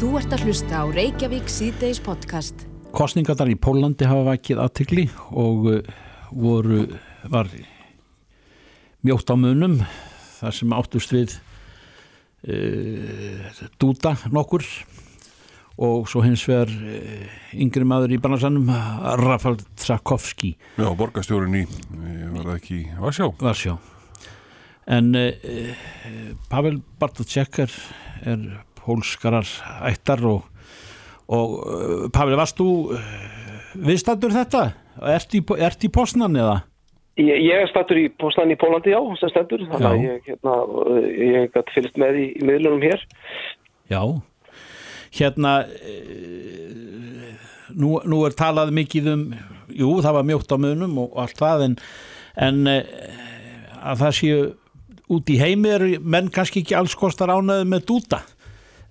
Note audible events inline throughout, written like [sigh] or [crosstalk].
Þú ert að hlusta á Reykjavík síðdeis podcast. Kostningarnar í Pólandi hafa vakið aðtikli og uh, voru, var mjótt á munum þar sem áttust við uh, dúta nokkur og svo hins vegar uh, yngri maður í barnasanum Rafal Tsakovski Já, borgastjórin í, var það ekki Varsjá? Varsjá en uh, Pavel Bartocek er, pólskarar ættar og, og uh, Pavel, varst þú uh, viðstattur þetta? Ert í, ert í Posnan eða? Ég, ég er stattur í Posnan í Pólandi, já, sem stendur, þannig að ég, hérna, ég gæti fylgst með í, í miðlunum hér. Já, hérna, uh, nú, nú er talað mikið um, jú, það var mjótt á munum og allt það, en, en að það séu út í heimi er menn kannski ekki alls kostar ánaði með dúta.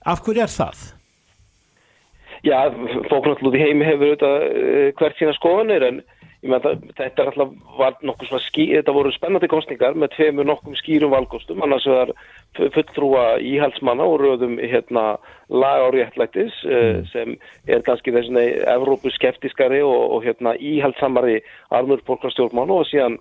Af hverju er það? Já, fólk náttúrulega út í heimi hefur auðvitað uh, hvert sína skoðanir en Menn, þetta er alltaf var nokkuð svona ský, þetta voru spennandi kostningar með tveimur nokkum skýrum valgostum, annars er fulltrúa íhalsmanna og röðum hérna lag á réttlættis mm. sem er kannski þessinni Evrópu skeptiskari og, og hérna íhalsamari armur borgarstjórnmann og síðan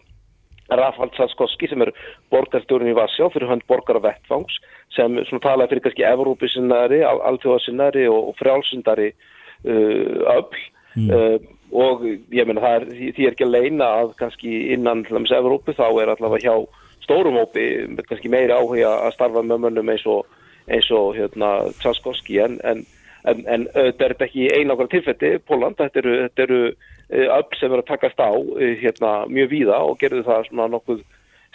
Rafald Saskoski sem er borgarstjórn í Varsjá fyrir hönd borgar af vettfangs sem talaði fyrir kannski Evrópu sinnari, alþjóðasinnari og, frjálsindari uh, öll mm. uh, og ég meina það er því er ekki að leina að kannski innan hljóms Evrópu þá er allavega hjá stórum hópi kannski meiri áhuga að starfa með mönnum eins og, eins og hérna Tsaskoski en, en, en, en þetta er ekki einangra tilfætti Póland, þetta eru, þetta eru öll sem eru að takast á hérna mjög víða og gerðu það svona nokkuð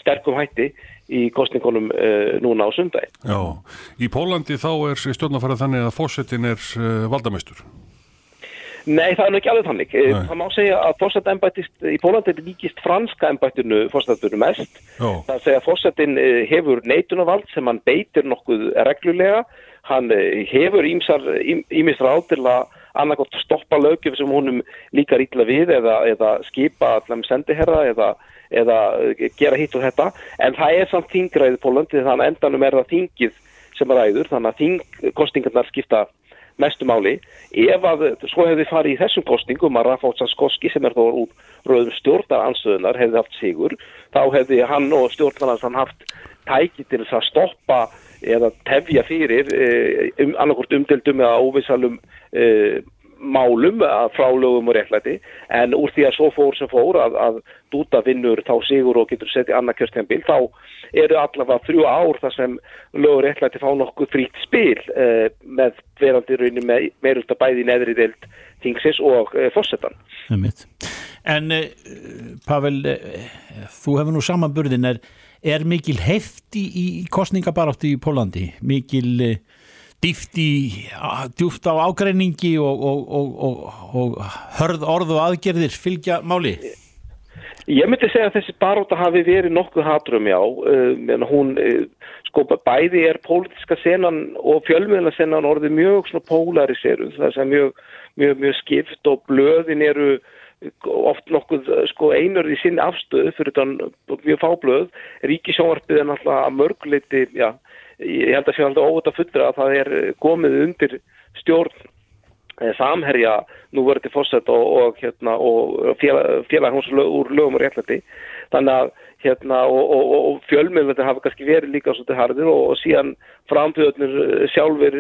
sterkum hætti í kostningunum uh, núna á sundagi. Já, í Pólandi þá er stjórnarfærið þannig að fórsetin er uh, valdamestur. Nei, það er nú ekki alveg þannig. Nei. Það má segja að fórsetembættist í Pólandi líkist franska embættinu fórsetaturu mest. Jó. Það segja að fórsetin hefur neitunavald sem hann beitir nokkuð reglulega. Hann hefur ímisra á annarkot stoppa lögjöf sem húnum líka rítla við eða, eða skipa allam sendiherra eða, eða gera hitt og þetta. En það er samt þingraðið Pólandi þannig að endanum er það þingið sem ræður þannig að þingkostingarnar skipta mestu máli. Ef að svo hefði farið í þessum kostingum að Rafátt Sanskoski sem er þó úr rauðum stjórnaranstöðunar hefði haft sigur, þá hefði hann og stjórnarnarsan haft tæki til þess að stoppa eða tefja fyrir um, annarkort umdildum eða óvissalum um, málum frá lögum og réttlæti en úr því að svo fór sem fór að, að dúta vinnur þá sigur og getur settið annað kjörstjánbil þá eru allavega þrjú ár þar sem lög og réttlæti fá nokkuð frýtt spil eh, með verandi raunin með meirulta bæði neðri deild tingsins og eh, fórsetan. En eh, Pavel, eh, þú hefur nú samanburðin er, er mikil hefti í, kostningabaráttu í Pólandi, mikil dýft í, djúft á ágreiningi og, og, og, og hörð orð og aðgerðir fylgja máli? Ég myndi segja að þessi baróta hafi verið nokkuð hatrum já, uh, hún uh, sko bæði er pólitiska senan og fjölmiðla senan orðið mjög svona pólariseruð, það er mjög, mjög, mjög skipt og blöðin eru oft nokkuð sko einur í sinni afstöðu fyrir þann mjög fáblöð, ríkisjónvarpið er náttúrulega að mörguleiti, já, ég held að sé alltaf óvita fullra að það er komið undir stjórn samherja nú verður til fórsett og, og, hérna, og félag, félag hans úr lögum og réttlæti. Þannig að hérna, og, og fjölmiðlega hafa kannski verið líka svolítið harðir og síðan framtöðunir sjálfur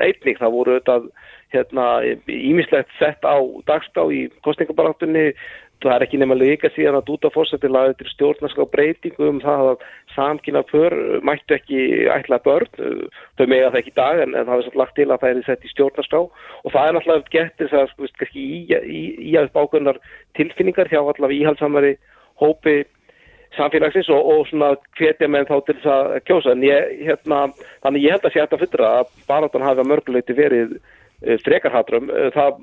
einnig. Það voru auðvitað hérna, ímislegt sett á dagská í kostningabaráttunni það er ekki nema líka síðan að út af fórsætti laðið til stjórnarská breytingu um það að samkynna för mættu ekki ætla börn, þau megða það ekki í dag en, en það er svolítið lagt til að það er sett í stjórnarská og það er náttúrulega gett þess að sko, í, í, í að bákunar tilfinningar hjá allavega íhaldsamari hópi samfélagsins og, og svona hvetja með þá til þess að kjósa. En ég, hérna, þannig ég held að sé þetta fyrra að baráttan hafi að mörguleiti verið frekarhatrum, það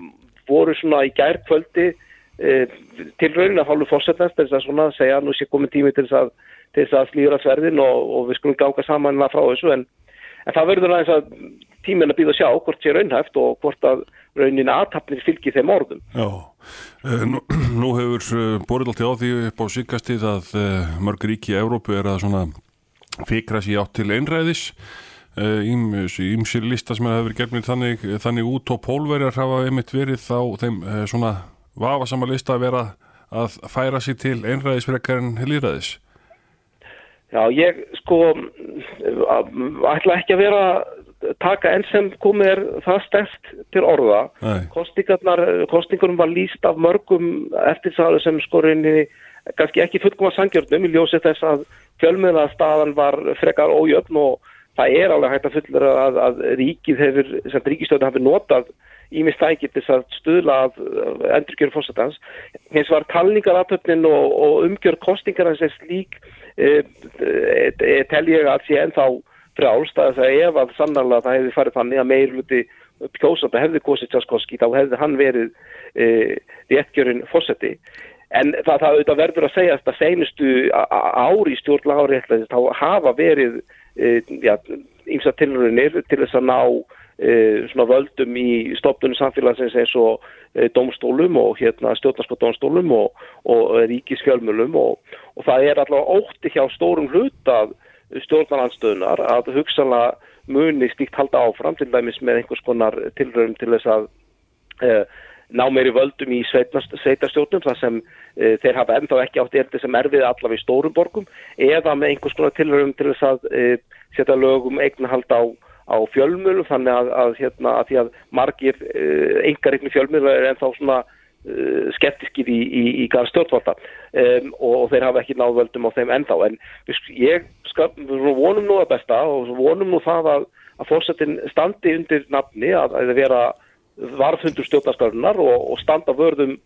voru svona í gærkvöldi til raunin að hálfu fórsetnast til þess að svona segja nú sé komið tími til þess að, að slíra sverðin og, og við skulum ganga saman frá þessu. En, en það verður aðeins að tímin að býða að sjá hvort sé raunhæft og hvort að raunin aðtapnir fylgir þeim orðum. Já, nú, [clears throat] nú hefur borðið alltaf á því upp á síkastið að mörg ríki í Európu er að svona fikra sér átt til einræðis. Ímsir lista sem hefur gefnir þannig, þannig út og pólverjar hafa einmitt verið þá þeim svona vafasama lista að vera að færa sér til einræðisfrekar en líðræðis Já, ég sko ætla ekki að vera taka enn sem komið er það steft til orða. Kostingunum var líst af mörgum eftirsáðu sem skorinni kannski ekki fullkoma sangjörnum í ljósi þess að fjölmiðla staðan var frekar ójöfn og það er alveg hægt að fullera að, að ríkið hefur, sem ríkistöðun hafi notað ímist þækir til að stuðla að endurkjöru fórsetans hins var talningaratöfnin og, og umgjör kostingar hans er slík e, e, tel ég að sé ennþá frjálst að ef að sannarlega það hefði farið þannig að meirluti kjósanda hefði kosið Tjaskoski þá hefði hann verið e, réttgjörinn fórseti en það, það auðvitað verður að segja að seinustu ári ári þá hafa verið ímsa e, tilröðinir til þess að ná e, völdum í stopnunum samfélagsins eins og e, domstólum og hérna stjórnarskottónstólum og, og ríkisfjölmjölum og, og það er allavega ótti hjá stórum hlut að stjórnarlandstöðunar að hugsanlega muni stíkt halda áfram til dæmis með einhvers konar tilröðum til þess að e, ná meiri völdum í sveitarstjórnum þar sem e, þeir hafa ennþá ekki átt erði sem erfið allavega í stórum borgum eða með einhvers konar tilröðum til þess að e, setja lögum eignahald á, á fjölmjölum þannig að, að, hérna, að því að margir engareikni fjölmjölu er ennþá svona Uh, skeptiskir í, í, í garð stjórnvalda. Um, og, og þeir hafa ekki náð völdum á þeim ennþá. En ég skal, vonum nú að besta og vonum nú það að, að fórsetin standi undir nafni að það vera varðhundur stjórnarskarunar og, og standa vörðum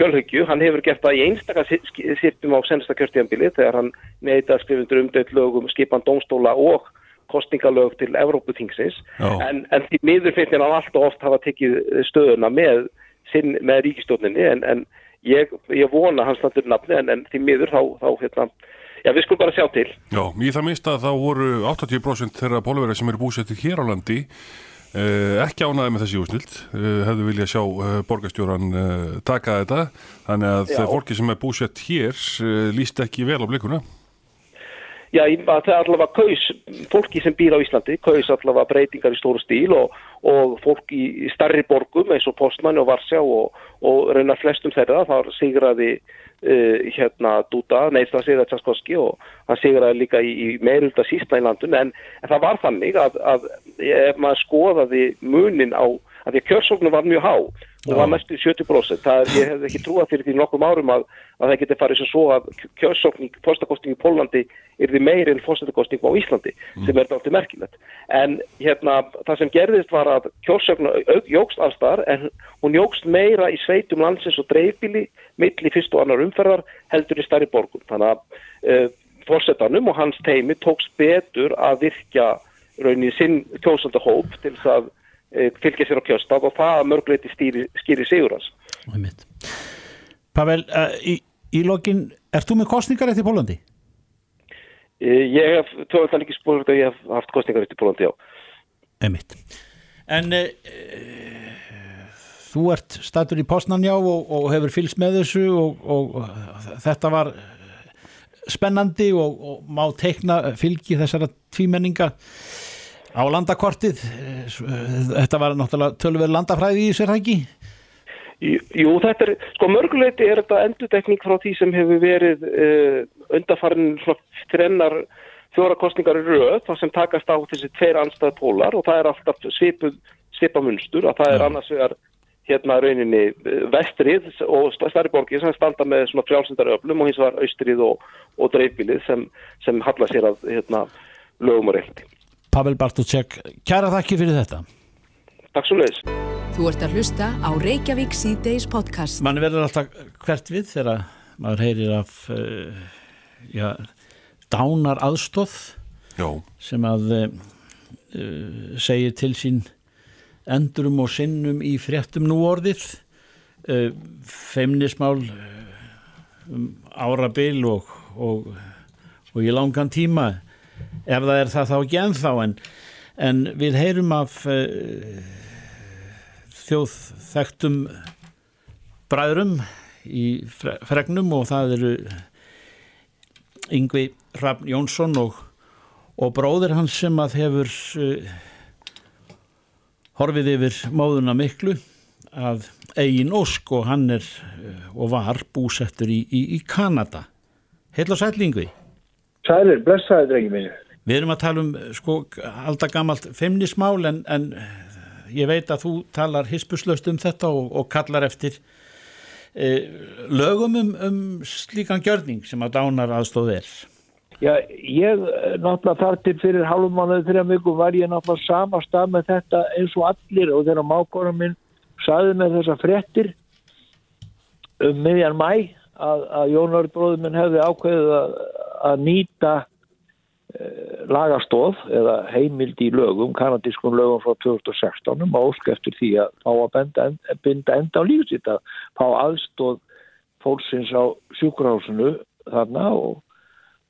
fjölhyggju, hann hefur gert það í einstakar sýttum á sensta kjörtíðanbili þegar hann neita skrifundur umdöðt lögum skipan dómstóla og kostingalög til Evrópuþingsins. En, en því miður finnst hann alltaf oft hafa tekið stöðuna með sinn með ríkistofninni en, en ég, ég vona hans landur nafni en, en því miður þá, þá hérna, já við skulum bara sjá til. Já, í það minnst að þá voru 80% þeirra pólverið sem eru búsettir hér á landi eh, ekki ánaði með þessi úsnild, eh, hefðu viljað sjá eh, borgastjóran eh, taka þetta, þannig að já. fólki sem er búsett hér eh, líst ekki vel á blikuna. Já, það er allavega kaus, fólki sem býr á Íslandi, kaus allavega breytingar í stóru stíl og, og fólk í, starri borgum eins og Postmann og Varsjá og, og reyna flestum þeirra, þar sigraði uh, hérna Dúta, neist að sigra Tjaskoski og hann sigraði líka í, í meirulda sísta í landun, en, en það var þannig að, að ef maður skoðaði munin á, að því að kjörsóknum var mjög há og var mestu 70%. Það, ég hef ekki trúað fyrir því nokkum árum að, að það geti farið svo að kjörsókning, fórstakosting í Pólandi er því meiri en fórstakosting á Íslandi mm. sem er þetta alltaf merkilegt. En hérna, það sem gerðist var að kjörsóknu jógst allstar en hún jógst meira í sveitum landsins og dreifbíli mill í fyrst og annar umferðar heldur í starri borgum. Þannig að uh, fórsetanum og hans teimi tókst betur að virkja raunin sinn kjósandahóp til þess að Eh, fylgja sér á kjöstaf og það mörgleiti skýri sigur hans. Pavel, uh, í, í lokin, ert þú með kostningarétt í Pólandi? Uh, ég hef, hefði ekki spurt að ég hef haft kostningarétt í Pólandi, já. Emitt. En uh, þú ert statur í Postnanjá og, og hefur fylgst með þessu og, og þetta var spennandi og, og má teikna fylgi þessara tvímenninga á landakortið þetta var náttúrulega tölver landafræði í sér hækki Jú, þetta er, sko mörguleiti er þetta endurdekning frá því sem hefur verið uh, undarfarin þrennar fjóra kostningar í rauð þar sem takast á þessi tveir anstæð pólar og það er alltaf svipamunstur að það er ja. annars vegar hérna rauninni eh, vestrið og stærriborgir sem standa með svona frjálsendaröflum og hins vegar austrið og, og dreifbilið sem, sem halla sér að hérna, lögum og reyldi Pavel Bartótsek, kæra þakki fyrir þetta. Takk svo leiðis Þú ert að hlusta á Reykjavík C-Days podcast. Man verður alltaf hvert við þegar maður heyrir af uh, já, dánar aðstóð sem að uh, segir til sín endurum og sinnum í fréttum núorðið uh, feimnismál um árabil og, og, og í langan tíma ef það er það þá ekki ennþá en, en við heyrum af uh, þjóð þekktum bræðrum í fregnum og það eru Yngvi Hrafn Jónsson og, og bróðir hans sem að hefur uh, horfið yfir móðuna miklu að eigin ósk og hann er uh, og var búsettur í, í, í Kanada. Heil og sætlingvi. Sælir, blessaði drengi minni. Við erum að tala um sko alltaf gammalt femnismál en, en ég veit að þú talar hispuslaust um þetta og, og kallar eftir eh, lögum um, um slíkan gjörning sem að dánar aðstóð er. Já, ég náttúrulega þar til fyrir halvum mánuði þrjá mjögum var ég náttúrulega sama stað með þetta eins og allir og þegar mákórum minn saði með þessa frettir um miðjan mæ að, að Jónar bróður minn hefði ákveðið að, að nýta eh, lagastóð eða heimild í lögum, kanadískum lögum frá 2016 og ósk eftir því að fá að benda, binda enda á lífsitt að fá aðstóð fólksins á sjúkrahásinu þarna og,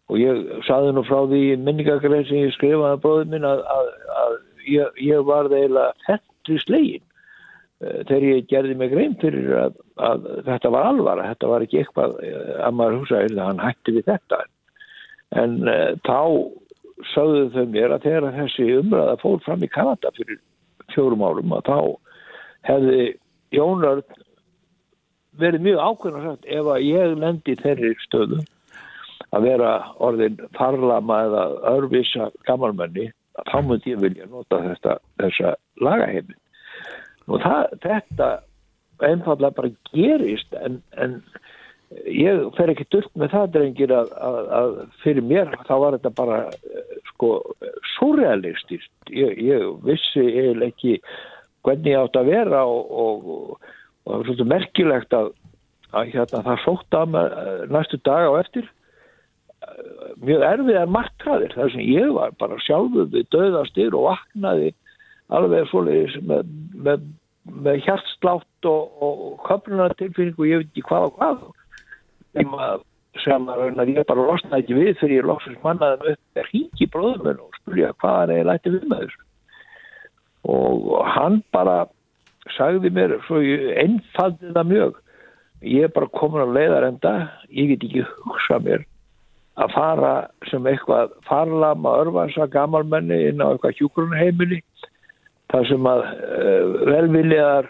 og ég saði nú frá því minningagrein sem ég skrifaði bróður minn að, að, að ég, ég var eiginlega fettri slegin þegar ég gerði mig grein fyrir að, að þetta var alvara, þetta var ekki eitthvað að maður hugsaði að hann hætti við þetta. en uh, þá sögðu þau mér að þegar þessi umræða fór fram í Kanada fyrir fjórum árum að þá hefði Jónard verið mjög ákveðin sagt ef að ég lendi þeirri stöðu að vera orðin parlama eða örvisa gammalmenni þá myndi ég vilja nota þetta, þessa lagaheiminn og það, þetta einfallega bara gerist en, en ég fer ekki dörk með það drengir að, að, að fyrir mér þá var þetta bara sko surrealistist ég, ég vissi eiginlega ekki hvernig ég átt að vera og, og, og, og það var svolítið merkilegt að, að hérna, það sótt að með næstu dag á eftir. Mjög erfiðar margtræðir þar sem ég var bara sjálfuð við döðastir og vaknaði alveg svoleiðis með, með, með hjartslátt og, og köpnunartilfinningu og ég veit ekki hvað og hvað sem að ég bara losnaði ekki við fyrir ég loksast mannaðum upp er híki bróðum og spurja hvað er læti við með þessu. Og hann bara sagði mér svo einfaldið það mjög. Ég er bara komin á leiðarenda ég get ekki hugsað mér að fara sem eitthvað farlama örfansa gammalmenni inn á eitthvað hjúgrunheimili þar sem að uh, velviljaðar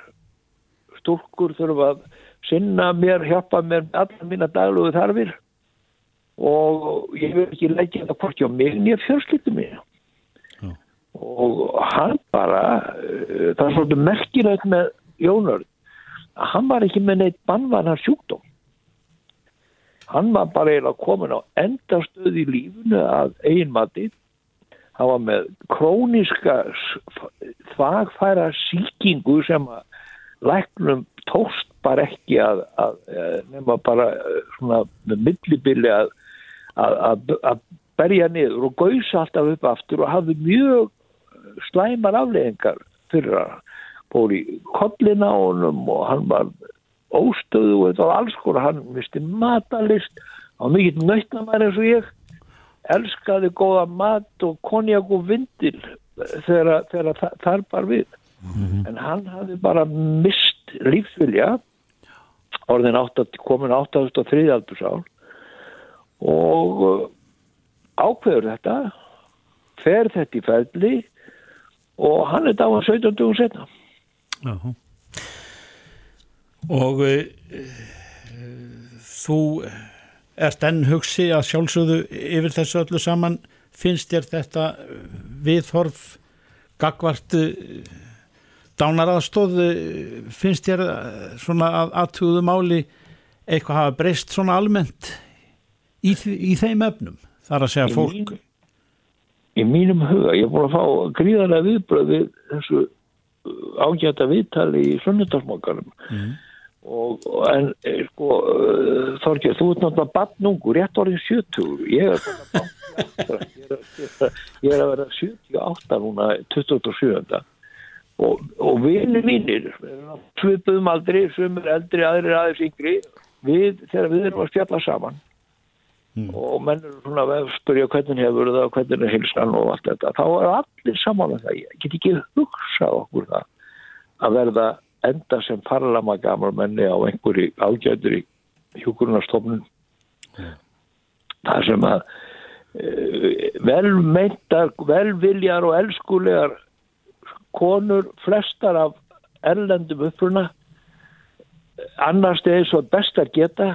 stúrkur þurfa að sinna mér, hjálpa mér allar mína dagluðu þarfir. Og ég vil ekki leggja það hvort ég á mig nýja fjölskyttu mín mm. og hann bara uh, það er svolítið merkilegt með Jónur að hann var ekki með neitt bannvarnar sjúkdóm. Hann var bara eiginlega komin á endastöð í lífunu að einmati hann var með króniska þvagfæra síkingu sem að læknum tóst bara ekki að, að, að nema bara svona með millibili að, að berja niður og gauðsa alltaf upp aftur og hafði mjög slæmar afleggingar fyrir að bóri kollina honum og hann var óstöðu og þetta var alls konar, hann misti matalist á mikill nöytnamær eins og ég. Elskaði góða mat og konjak og vindil þegar, þegar þar bar við. Mm -hmm. en hann hafði bara mist lífsvilja orðin átt, komin 803 aldursál og uh, ákveður þetta fer þetta í fæðli og hann er dáan 17 dugum setna Já og e, þú ert enn hugsi að sjálfsögðu yfir þessu öllu saman. Finnst þér þetta viðhorf gagvart dánaraðstóð finnst þér svona að aðtúðu máli eitthvað hafa breyst svona almennt í, í þeim öfnum þar að segja í fólk mín, í mínum huga, ég er búin að fá gríðarlega viðbröð við þessu ágæta viðtali í sunnundarsmokkarum mm og, en eh, sko eh, Þorgir, þú ert náttúrulega badnungur rétt orðin 70 ég er, [laughs] ég er að vera 78 núna 27. og, og vinni mínir svipuðum aldrei, svumur eldri aðrir aðeins yngri við, þegar við erum að stjalla saman mm. og menn er svona að spyrja hvernig hefur það og hvernig er hilsan og allt þetta, þá er allir saman að það, ég get ekki hugsað okkur það að verða enda sem parlama gamar menni á einhverju ágæður í hjúkurunarstofnun mm. það sem að velmeintar, velviljar og elskulegar konur, flestar af erlendum uppruna annars er svo best að geta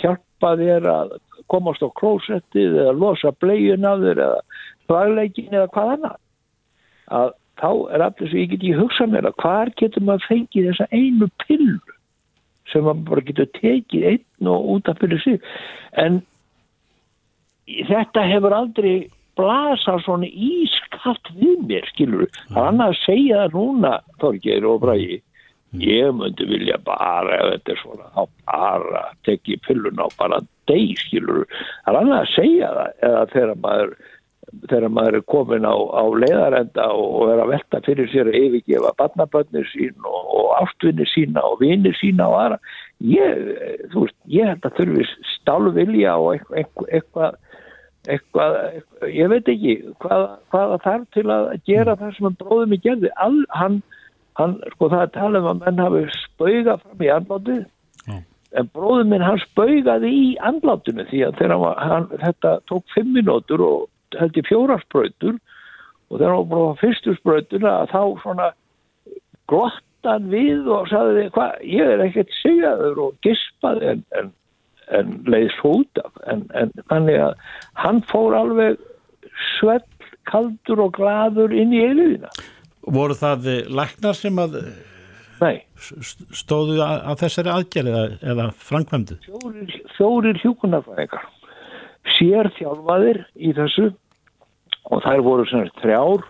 hjálpa þér að komast á klósettið eða losa bleiun af þér eða þvægleikin eða hvað annað. Að þá er allir svo ég get ekki hugsað mér að hvar getur maður fengið þessa einu pillu sem maður bara getur tekið einn og út af fyrir sig. En þetta hefur aldrei blasað svona ískaft við mér skilur, það er annað að segja það núna Þorgeir og Bræði ég myndi vilja bara ef þetta er svona, þá bara tekja pilluna og bara deg skilur það er annað að segja það eða þegar maður þegar maður er komin á, á leiðarenda og er að velta fyrir sér að yfirgefa barnabönnir sín og, og ástvinni sína og vinni sína og aðra. Ég, þú veist, ég að þurfi stálvilja og eitthvað eitthvað, eitthvað, eitthvað ég veit ekki hvað, hvað þarf til að gera það sem hann bróðum í gerði. All, hann, hann, sko það er talað um að menn hafi spaugað fram í andlátið. En bróðum minn hann spaugaði í andlátinu því að þegar hann, hann þetta tók fimm minútur og held ég fjóraspröytur og þegar hann var á fyrstu spröytuna þá svona glottan við og sagði hvað, ég er ekkert segjaður og gispaði en, en, en leiði svo út af en, en þannig að hann fór alveg svell, kaldur og gladur inn í eiliðina. Voru það læknar sem að Nei. stóðu að, að þessari aðgerð eða, eða framkvæmdu? Fjórir, fjórir hjúkunarfæðingar sér þjálfaðir í þessu og þær voru svona þrjár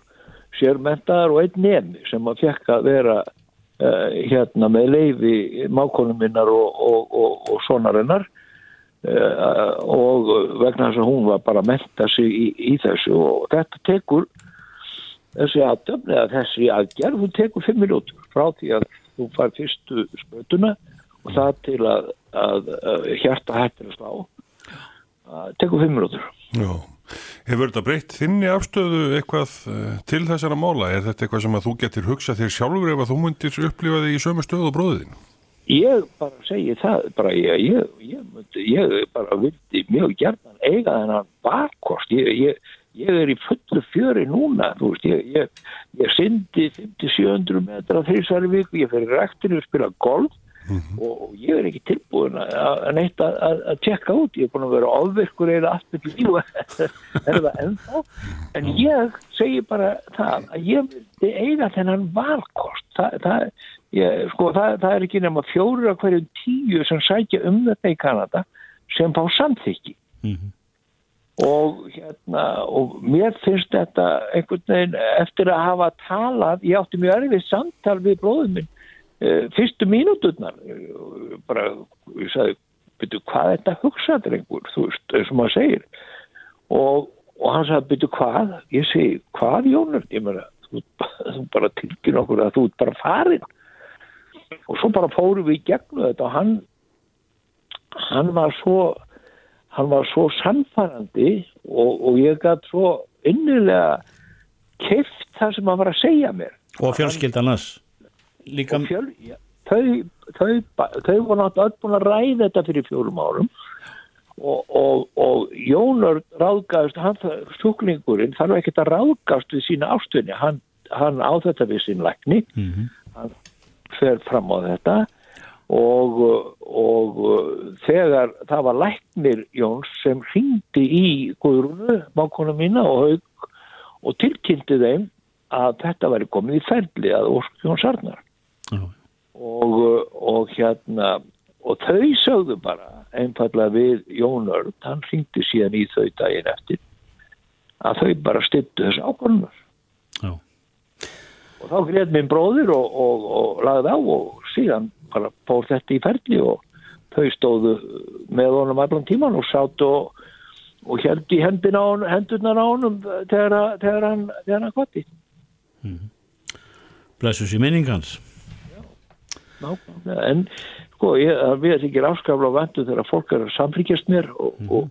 sérmentaðar og einn nefni sem að fekk að vera uh, hérna með leiði mákonum minnar og, og, og, og sonarinnar og vegna þess að hún var bara að menta sig í, í þessu og þetta tekur þessi aðdöfni að þessi aðgerð, hún tekur fimm minútur frá því að þú fær fyrstu spötuna og það til að, að, að hjarta hættir að slá það tekur fimm minútur Já Hefur þetta breytt þinni afstöðu eitthvað uh, til þessara mála? Er þetta eitthvað sem að þú getur hugsað þér sjálfur ef að þú myndir upplifa þig í sömu stöðu og bróðin? Ég bara segi það, bara ég, ég, ég, ég bara vildi mjög gerðan eiga þennan barkost, ég er í fullu fjöri núna, þú veist, ég syndi 50-700 metra þrjusari viku, ég fyrir rektinu að spila golf Mm -hmm. og ég er ekki tilbúin að neitt að, tjekka út. Ég er búin að vera ofvirkur eða allt með líf. [laughs] Er það ennþá? En ég segi bara það að ég vildi eiga þennan valkost það, það, ég, sko, það, það er ekki nema fjóru af hverju tíu sem sækja um þetta í Kanada sem fá samþykki. Mm -hmm. og hérna og mér finnst þetta einhvern veginn eftir að hafa talað ég átti mjög erfið samtal við bróðum minn fyrstu mínúturnar. Bara, ég sagði byrju, hvað er þetta hugsaður einhver þú veist, og maður segir. Og, og hann sagði, byrju, hvað? Ég segi, hvað Jónur ég meina, þú, þú bara tilkynna okkur að þú ert bara farin og svo bara fórum við í gegnu þetta og hann hann var svo hann var svo sannfærandi og, og ég gæti svo innilega keft það sem hann var að segja mér. Og fjölskyldanast líka fjöl, ja, þau, þau, þau voru náttúrulega öll búin að ræða þetta fyrir fjórum árum. Og, og, og Jónur ráðgast hann, sjúklingurinn þarf ekki að ráðgast við sína ástunni hann, hann á þetta við sín lækni. Mm -hmm. hann fer fram á þetta. Og, og þegar það var læknir Jóns sem ringdi í Guðrunu, mákona mína og haug og tilkynnti þeim að þetta væri komið í ferli að Óskjón Sarnar mm. og, og hérna og þau sögðu bara einfallega við Jón Örn, hann ringdi síðan í þau daginn eftir að þau bara styttu þessu ákvörnum og þá greið minn bróðir og, og, og lagði á og síðan bara fór þetta í ferli og þau stóðu með honum allan tíman og sátt og, og held í hendurnar á honum þegar, þegar hann hann kvatti mm -hmm. Blessus í minningans Já, nákvæmlega en sko ég, við erum ekki afskafla á vendu þegar fólk er að samfríkjast mér og, mm -hmm. og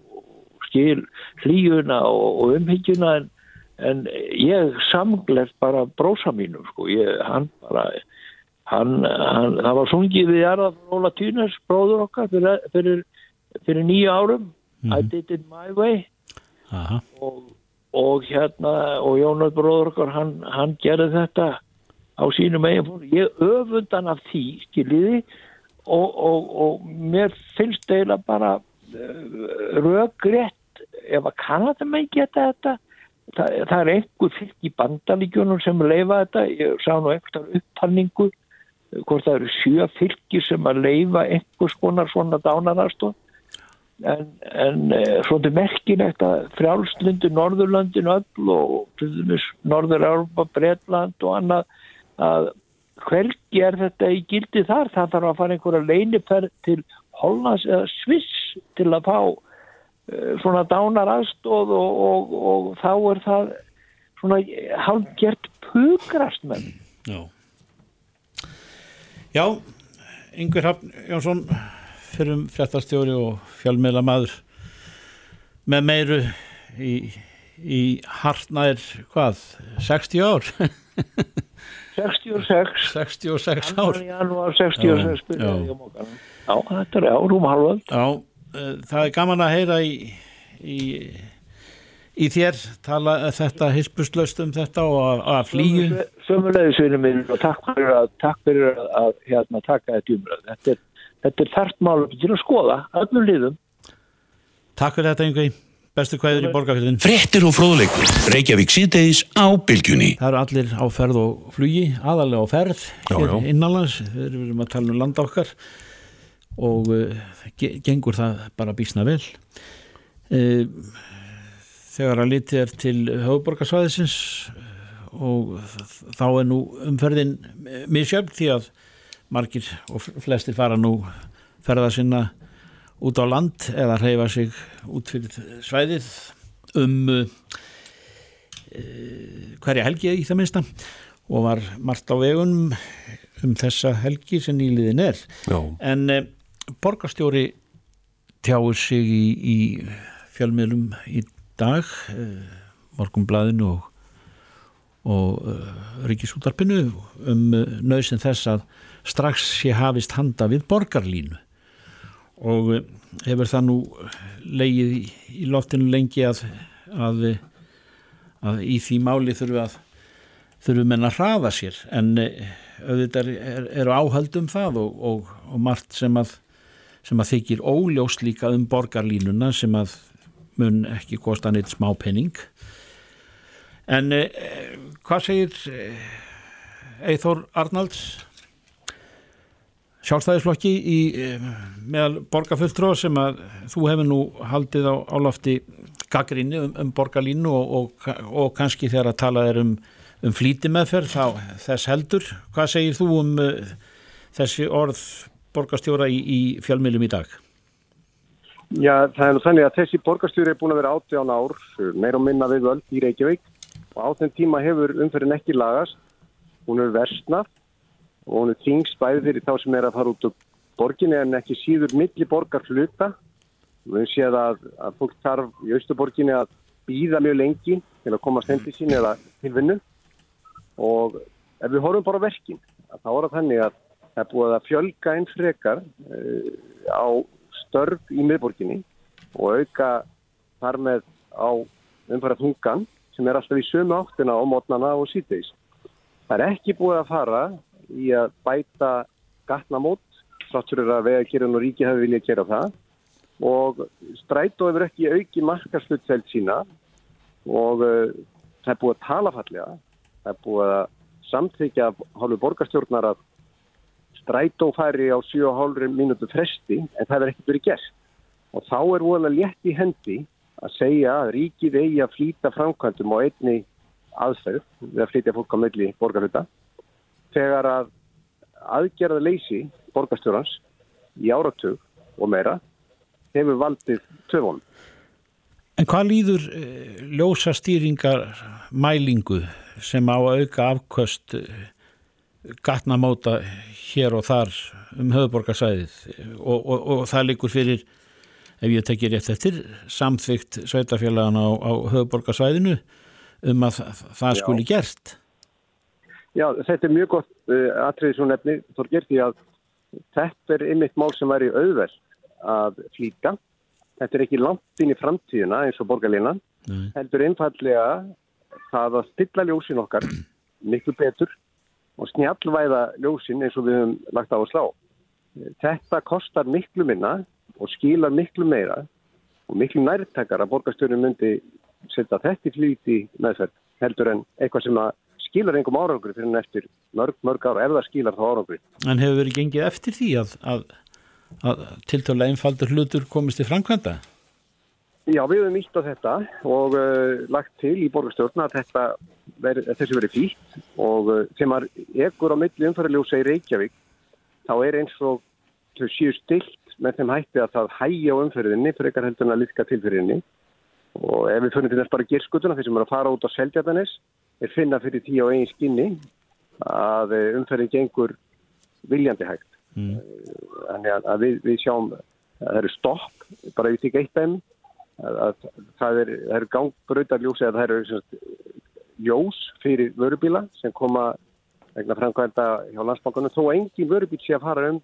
skil hlýjuna og umhyggjuna en en ég samgleft bara brósa mínu sko, ég, hann bara hann, hann, það var sungið við Jarðar Róla Týners, bróður okkar fyrir, fyrir, fyrir nýju árum. Mm -hmm. I did it my way. Og, og hérna og Jónas bróður okkar hann, hann gerði þetta á sínum eigin ég öfundan af því skiljiði og, og, og mér finnst eiginlega bara uh, röggrétt ef að Kanadamenn geta þetta það, það er einhver fylg í bandalíkjunum sem leifa þetta. Ég sá nú eitthvað upptalningu hvort það eru sjö fylgir sem að leifa einhvers konar svona dánarastof en, en e, svona merkilegt að frjálslundu Norðurlandin öll og Norður-Európa, Bretland og annað að hvergi er þetta í gildi þar. Það þarf að fara einhverja leiniferð til Hollands eða Sviss til að fá e, svona dánarastof og, og, og þá er það svona halvgjert pugrast menn Já. Já, Yngvi Hrafn Jónsson fyrir um fréttastjóri og fjálmeila maður með meiru í, í hartnær hvað, 60 ár? [laughs] 66 66 ár. Janúar 66 Já, já. já. þetta er árum halvöld Já, eh, það er gaman að heyra í, í, í þér tala þetta hispuslaust um þetta og að, að flýju sömulegðisvinni minn og takk fyrir að, takk fyrir að, að hérna, taka þetta umröð þetta er, þetta er þart málum til að skoða öllum liðum. Takk fyrir þetta Yngvi, bestu kvæður í borgarfjöldin Fréttir og fróðleikur. Reykjavík síðdeis á bylgjunni. Það eru allir á ferð og flugi, aðalega á ferð Já, hér já. innanlands, við erum að tala um landa okkar og ge- gengur það bara býsna vel. Uh, þegar að litið er til höfuborgarsvæðisins og þ- þá er nú umferðin misjöfn því að margir og flestir fara nú ferða sinna út á land eða reyfa sig út fyrir svæðið um hverja helgi í það minnsta. Og var margt á vegunum um þessa helgi sem nýliðin er. Já, en eh, borgarstjóri tjáir sig í, í fjölmiðlum í dag eh, morgumblaðinu og, og eh, ríkisútarpinu um eh, nöðsin þess að strax sé hafist handa við borgarlínu. Og hefur það nú leigið í, loftinu lengi að, að, að í því máli þurfi að þurfi menn að hraða sér. En auðvitað er, eru áhald um það og, og, og margt sem að sem að þykir óljóst líka um borgarlínuna sem að mun ekki kosta neitt smá penning en eh, hvað segir eh, Eithor Arnalds sjálfstæðisflokki í eh, meðal borgarfulltró sem að þú hefur nú haldið á, á lofti gaggrinni um, um borgarlínu og, og, og kannski þegar að tala er um, um flýtimeðferð þá þess heldur. Hvað segir þú um uh, þessi orð borgarstjóra í, í fjölmiðlum í dag? Já, það er nú þannig að þessi borgarstjóri er búin að vera 18 ár, meir og minna við völd í Reykjavík og á þenn tíma hefur umferðin ekki lagast, hún er versnað og hún er þingst bæði fyrir þá sem er að fara út úr borginni en ekki síður milli borgar hluta. Við séð að, að fólk þarf í Austuborginni að býða mjög lengi til að komast hendi sín eða til vinnu og ef við horfum bara á verkin, að þá er það þannig að það er búið að fjölga einn frekar uh, á störf í miðborginni og auka þar með á umfæra þungan sem er alltaf í sömu áttina á mótnana og síðdeis. Það er ekki búið að fara í að bæta gatnamót, þáttur er að vegagerðin og ríki hafi viljað gera það og strætó hefur ekki auki markarslutseld sína og uh, það er búið að tala fallega, það er búið að samþykja af hálfu borgarstjórnar að strætó færi á 7,5 mínútu fresti en það er ekkert verið gert og þá er voðalega létt í hendi að segja að ríkið eigi að flýta framkvæmdum á einni aðferð við að flytja fólk á milli borgarhuta þegar að aðgerða leysi borgarstjórans í áratug og meira hefur valdið töfunum. En hvað líður eh, ljósa stýringar mælingu sem á auka afköst eh, gatnamóta hér og þar um höfuborgarsæðið og, og, og það líkur fyrir, ef ég tekir rétt eftir, samþygt sveitafélagan á, á höfuborgarsæðinu um að það Já. skuli gert. Já, þetta er mjög gott uh, atriði svo nefni, Þorgir, því að þetta er einmitt mál sem væri auðveld að flýta. Þetta er ekki langt inn í framtíðina eins og borgarlínan Nei. heldur einfallega það að stilla ljósin okkar miklu betur og snjallvæða ljósin eins og við höfum lagt á að slá. Þetta kostar miklu minna og skilar miklu meira og miklu nærtakar að borgarstjórnum myndi setja þetta í flýti meðferð heldur en eitthvað sem að skilar einhverjum árangri fyrir en eftir mörg, mörg ára ef það skilar þá árangri. En hefur verið gengið eftir því að, að, að tiltölulega einfaldur hlutur komist í framkvæmda? Já, við höfum ítt á þetta og uh, lagt til í borgarstjórna að þetta veri, að þessi verið fýtt og uh, sem að ekkur á milli umfæraljósa í Reykjavík þá er eins og þau séu stilt með þeim hætti að það hægja á umfærðinni fyrir ekkar heldur en að liðka tilfyrinni og ef við fyrir til þess bara gerskutuna þeir sem eru að fara út á Seldjardanes er finna fyrir tíu á eigin skinni að uh, umfærðin gengur viljandi hægt. Mm. Þannig að, að við, við sjáum að það eru stopp, bara við þykja eitt dæmi að, að það eru er gangbrautarljós eða það eru sagt, ljós fyrir vörubíla sem koma vegna framkvæmda hjá landsbankunum þó engin vörubíl sé að fara um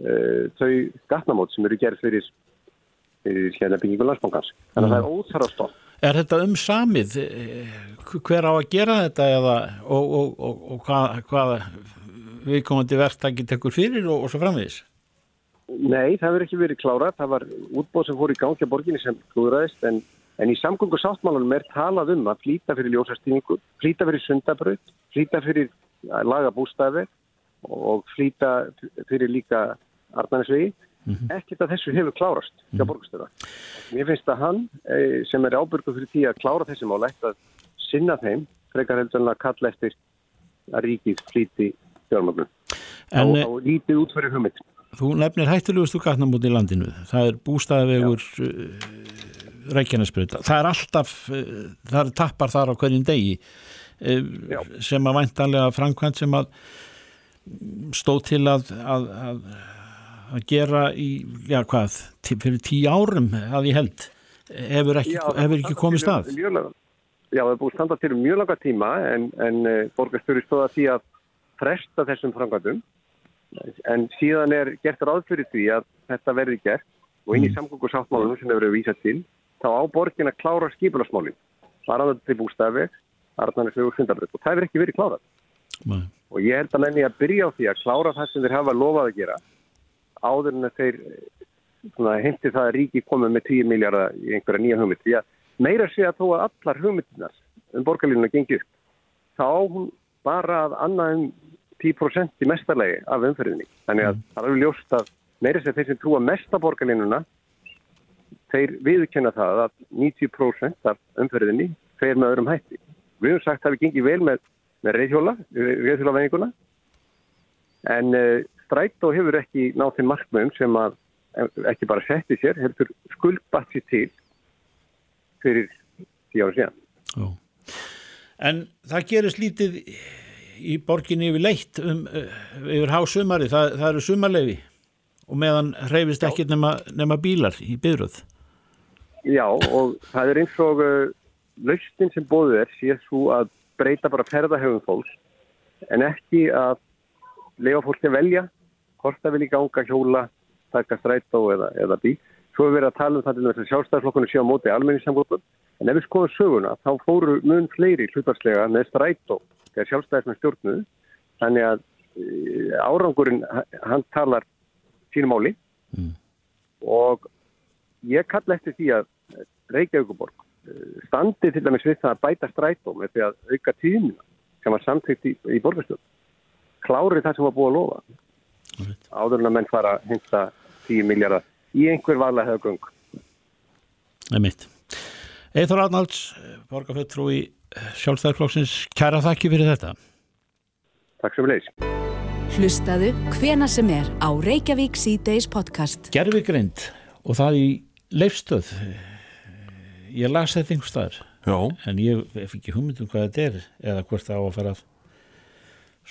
uh, þau gatnamót sem eru gerð fyrir, fyrir hérna byggingu landsbankans. Þannig að það er óþara stopp. Er þetta um samið? Eh, Hver á að gera þetta eða, og, og, og, og hvað, hvað viðkomandi verktaki tekur fyrir og, og svo framvegis? Nei, það verður ekki verið klárað. Það var útbóð sem fór í gangi á borginni sem klúðraðist en, en í samgöngu sáttmálunum er talað um að flýta fyrir ljósastíningu, flýta fyrir sundabraut, flýta fyrir að laga bústæði og flýta fyrir líka Arnænisvegi. Mm -hmm. Ekkert að þessu hefur klárast hjá borgastöða. Mér finnst að hann eh, sem er ábyrgu fyrir því að klára þessi mál ætti að sinna þeim frekar heldur en að kalla eftir að ríkið flýti fjármagnum. En, og, og lítið út fyrir hugmynd. Þú nefnir hættulegustu gatnamóti í landinu. Það er bústæðavegur uh, Reykjanesbreyta. Það er alltaf, uh, það er tappar þar á hverjum degi uh, sem að væntanlega framkvæmt sem að stóð til að, að, að, að gera í, já hvað, fyrir tíu árum að ég held, hefur ekki, Já, hefur ekki komið stað. Mjög Já, það er búið að standa til mjög langa tíma en, en borgarstjóri stóða því að fresta þessum framkvæmdum en síðan er gert ráð fyrir því að þetta verði gert og inn í samgöngu sáttmálunum sem hefur verið vísað til þá á borgin að klára skipulasmálin varðan til bústæfi Arnarnesveg og Sundabröð og það hefur ekki verið klárað. Nei. og ég held að menni að byrja á því að klára það sem þeir hafa lofað að gera áður en þeir heimti það að ríki komið með 10 miljardar í einhverja nýja hugmynd. Því að meira sé að þó að allar hugmyndinar um borgarlínuna gengi upp þá bara að annað um 10% í mestarlegi af umferðinni þannig að það er alveg ljóst að meira að þeir sem trúa mest á borgarlínuna þeir viðkenna það að 90% af umferðinni fer með öðrum hætti við höfum sagt að við gengið vel með, með reyðhjóla reyðhjólaveginguna en uh, strætó hefur ekki náð þeim markmöðum sem að eh, ekki bara setti sér, heldur skuldbatt sér til fyrir tíu ára síðan. Ó. En það gerist lítið í borginni yfir leitt um, uh, yfir hásumari, það, það eru sumarleifi og meðan hreyfist ekki nema, nema bílar í byrjuð. Já, og það er eins og uh, laustin sem bóðið er sé svo að breyta bara ferðahöfum fólks en ekki að leifa fólki að velja hvort það vilja ganga, hjóla, taka strætó eða, eða bí. Svo er verið að tala um það til þess að sjálfstæðarflokkunni sé á móti almenningssamgóðum en ef við skoðum söguna þá fóru mun fleiri hlutvarslega með strætó þegar sjálfstæðismenn stjórnuðu þannig að e, árangurinn hann talar sínum máli. Mm. og ég kalla eftir því að Reykjavíkuborg eh, standi til dæmis við það að bæta strætó með því að auka tíðina sem var samþygt í, í borgarstjórn. Klári það sem var búið að lofa. Áður en að menn fara að hinta 10 miljardar í einhver vala hefða göng Það er mitt. Eithor Arnalds, borgarfettrú í sjálfstæðarflokksins, kæra þakki fyrir þetta. Takk sem leys Hlustaðu hvena sem er á Reykjavík C-Days podcast. Gerfigreind og það í leifstöð. Ég las þetta einhver staðar Já, en ég hef ekki hugmyndum hvað þetta er eða hvort það á að fara að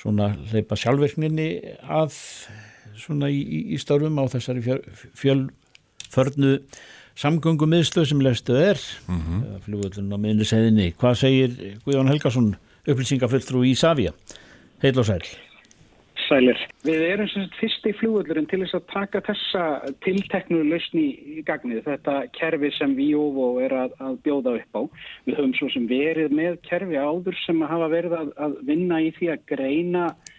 svona leipa sjálfverkninni að svona í, í, í störfum á þessari fjölförnu samgöngum miðstöð sem leifstöð er Mhm. eða flugvöldun á miðniseiðinni. Hvað segir Guðjón Helgason upplýsingafulltrú í Savia? Heil og sæl. Sælir. Við erum sem sagt fyrsti flugvöldurinn til þess að taka þessa tilteknu lausni í gagnið, þetta kerfi sem við og er að, að bjóða upp á. Við höfum svo sem verið með kerfi áður sem hafa verið að, að vinna í því að greina uh,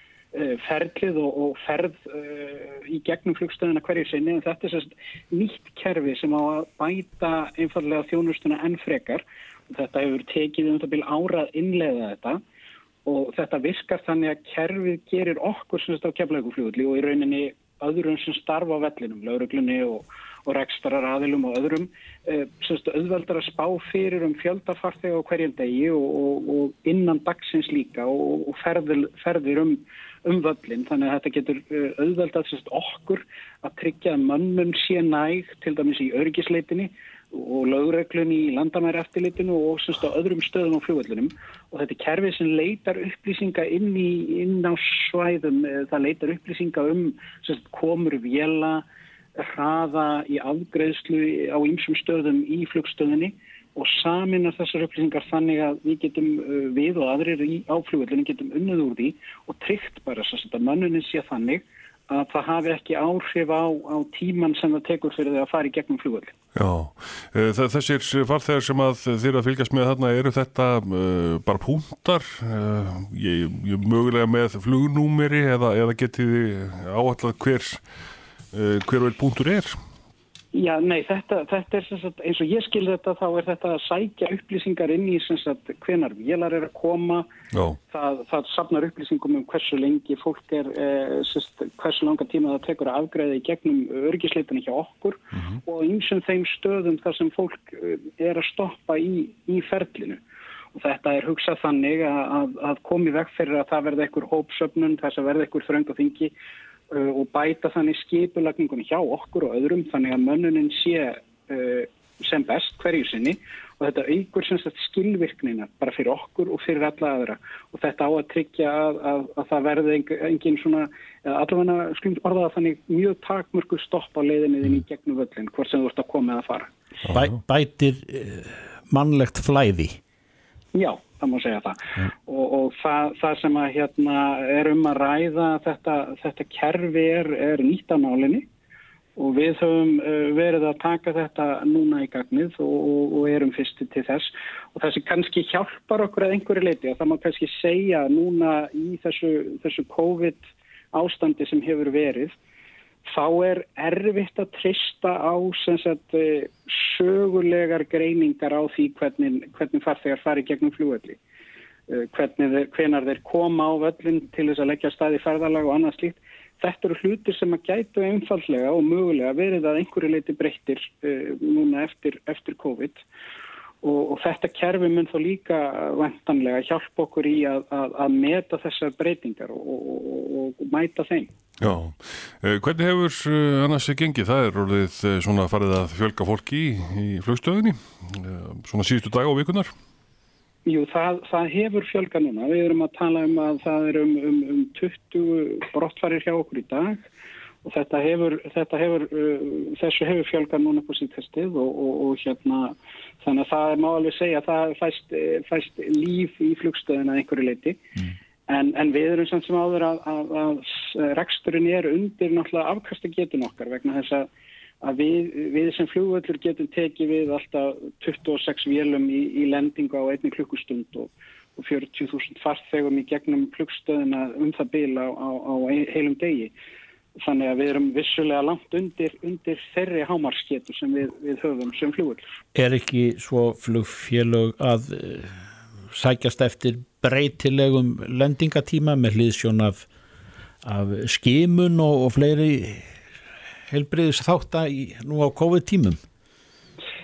ferlið og, og ferð uh, í gegnum flugstöðuna hverju sinni en þetta er sagt nýtt kerfi sem á að bæta einfallega þjónustuna enn frekar. Þetta hefur tekið um það byrja árað innlega þetta og þetta virkar þannig að kerfið gerir okkur sem þetta á keflægufljóðli og í rauninni öðrum sem starfa á vellinum, lauruglunni og, og rekstarar aðilum og öðrum eh, semst auðveldar að spá fyrir um fjöldafarþega á hverjum degi og, og, og innan dagsins líka og ferðir um, um völlin þannig að þetta getur eh, auðveldar semst okkur að tryggja að mönnum sé næg til dæmis í örgisleitinni og lögreglun í landamæri eftirlitinu og semst á öðrum stöðum á fljóðvöldunum og þetta er kerfið sem leitar upplýsinga inn, í, inn á svæðum, eh, það leitar upplýsinga um semst, komur vjela, hraða í afgreðslu á ýmsum stöðum í flugstöðinni og saminar þessar upplýsingar þannig að við getum eh, við og aðrir í áflugvöldunum getum unnið úr því og tryggt bara þess að mannunin sé þannig að það hafi ekki áhrif á, á tíman sem það tekur fyrir því að fara í gegnum flugvöld. Já, eh, þessir farþegar sem að þér að fylgjast með þarna, eru þetta uh, bara púntar, uh, ég, ég mögulega með flugnúmeri eða, eða getið áallat hver, uh, hver vel púntur er? Já, nei, þetta, þetta er sagt, eins og ég skil þetta þá er þetta að sækja upplýsingar inn í sagt, hvenar vélar er að koma það, það safnar upplýsingum um hversu lengi fólk er eh, sagt, hversu langa tíma það tekur að afgræða í gegnum örgisleitinu hjá okkur mhm. -huh. og eins og þeim stöðum þar sem fólk eh, er að stoppa í, í ferlinu og þetta er hugsað þannig að, að, að komi vekk fyrir að það verði einhver hópsöfnun þess að verði einhver þröng og þingi og bæta þannig skipulagningunni hjá okkur og öðrum þannig að mönnunin sé uh, sem best hverju sinni. Og þetta aukur sem sagt skilvirknina bara fyrir okkur og fyrir alla aðra. Og þetta á að tryggja að, að, að það verði engin svona allavega skulum orðaða þannig mjög takmörku stopp á leiðinniðin í gegnum völlin hvort sem þú ert að koma eða fara. Bæ, Bætir uh, mannlegt flæði? Já það má segja það mm. og, og það, það sem að hérna er um að ræða þetta, þetta kerfi er, er nýtt á nálinni og við höfum uh, verið að taka þetta núna í gagnið og, og, og erum fyrsti til þess og þessi kannski hjálpar okkur að einhverju leiti og það má kannski segja núna í þessu, þessu COVID ástandi sem hefur verið þá er erfitt að trista á sagt, eh, sögulegar greiningar á því hvernig, hvernig farþegar fari gegnum fljóðalli. Eh, hvenar þeir koma á völlin til þess að leggja staði ferðalag og annað slíkt. Þetta eru hlutir sem að gætu einfallega og mögulega verið að einhverju leiti breyttir uh, núna eftir, eftir COVID og, og þetta kerfi mun þá líka vantanlega hjálpa okkur í að, að, að meta þessar breytingar og, og, og mæta þeim. Já, eh, hvernig hefur eh, annars gengið? Það er orðið eh, svona farið að fjölga fólki í, í flugstöðinni, svona síðustu dag á vikunar? Jú, það, það hefur fjölga núna. Við erum að tala um að það er um, um, um 20 brottfarir hjá okkur í dag og þetta hefur, þetta hefur þessu hefur fjölga núna på síðan testið og, og, og hérna þannig að það máli að segja að það fæst, fæst líf í flugstöðina einhverju leiti. Mm. En, en við erum samt sem áður að, að, að reksturinn er undir náttúrulega afkastagetun okkar vegna þess að, að við, við sem flugvöldur getum tekið við alltaf 26 vélum í, í lendingu á einni klukkustund og, og 40.000 farþegum í gegnum klukkstöðina um það bila á, á, á heilum degi. Þannig að við erum vissulega langt undir, undir þeirri hámarsketu sem við, við höfum sem flugvöldur. Er ekki svo flugfélög að uh, sækjast eftir breytilegum lendingatíma með hlýðsjón af, af skimun og, og fleiri helbriðis þátt að nú á COVID tímum?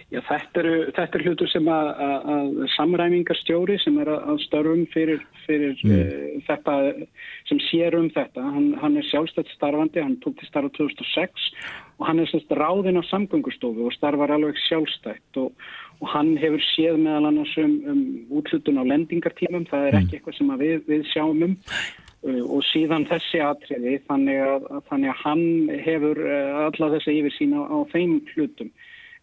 Já, þetta eru, þetta er hlutur sem að, að, að samræmingarstjóri sem er að störfum fyrir, fyrir mm. uh, þetta sem sér um þetta. Hann, hann er sjálfstætt starfandi, hann tók til starfa 2006 og hann er sérst ráðinn á samgöngustofu og starfar alveg sjálfstætt og, og hann hefur séð meðal annars um, um útlutun á lendingartímum, það er ekki mm. eitthvað sem við, við sjáum um. Uh, og síðan þessi atriði þannig að, þannig að hann hefur uh, alla þessi yfir sína á, á þeim hlutum.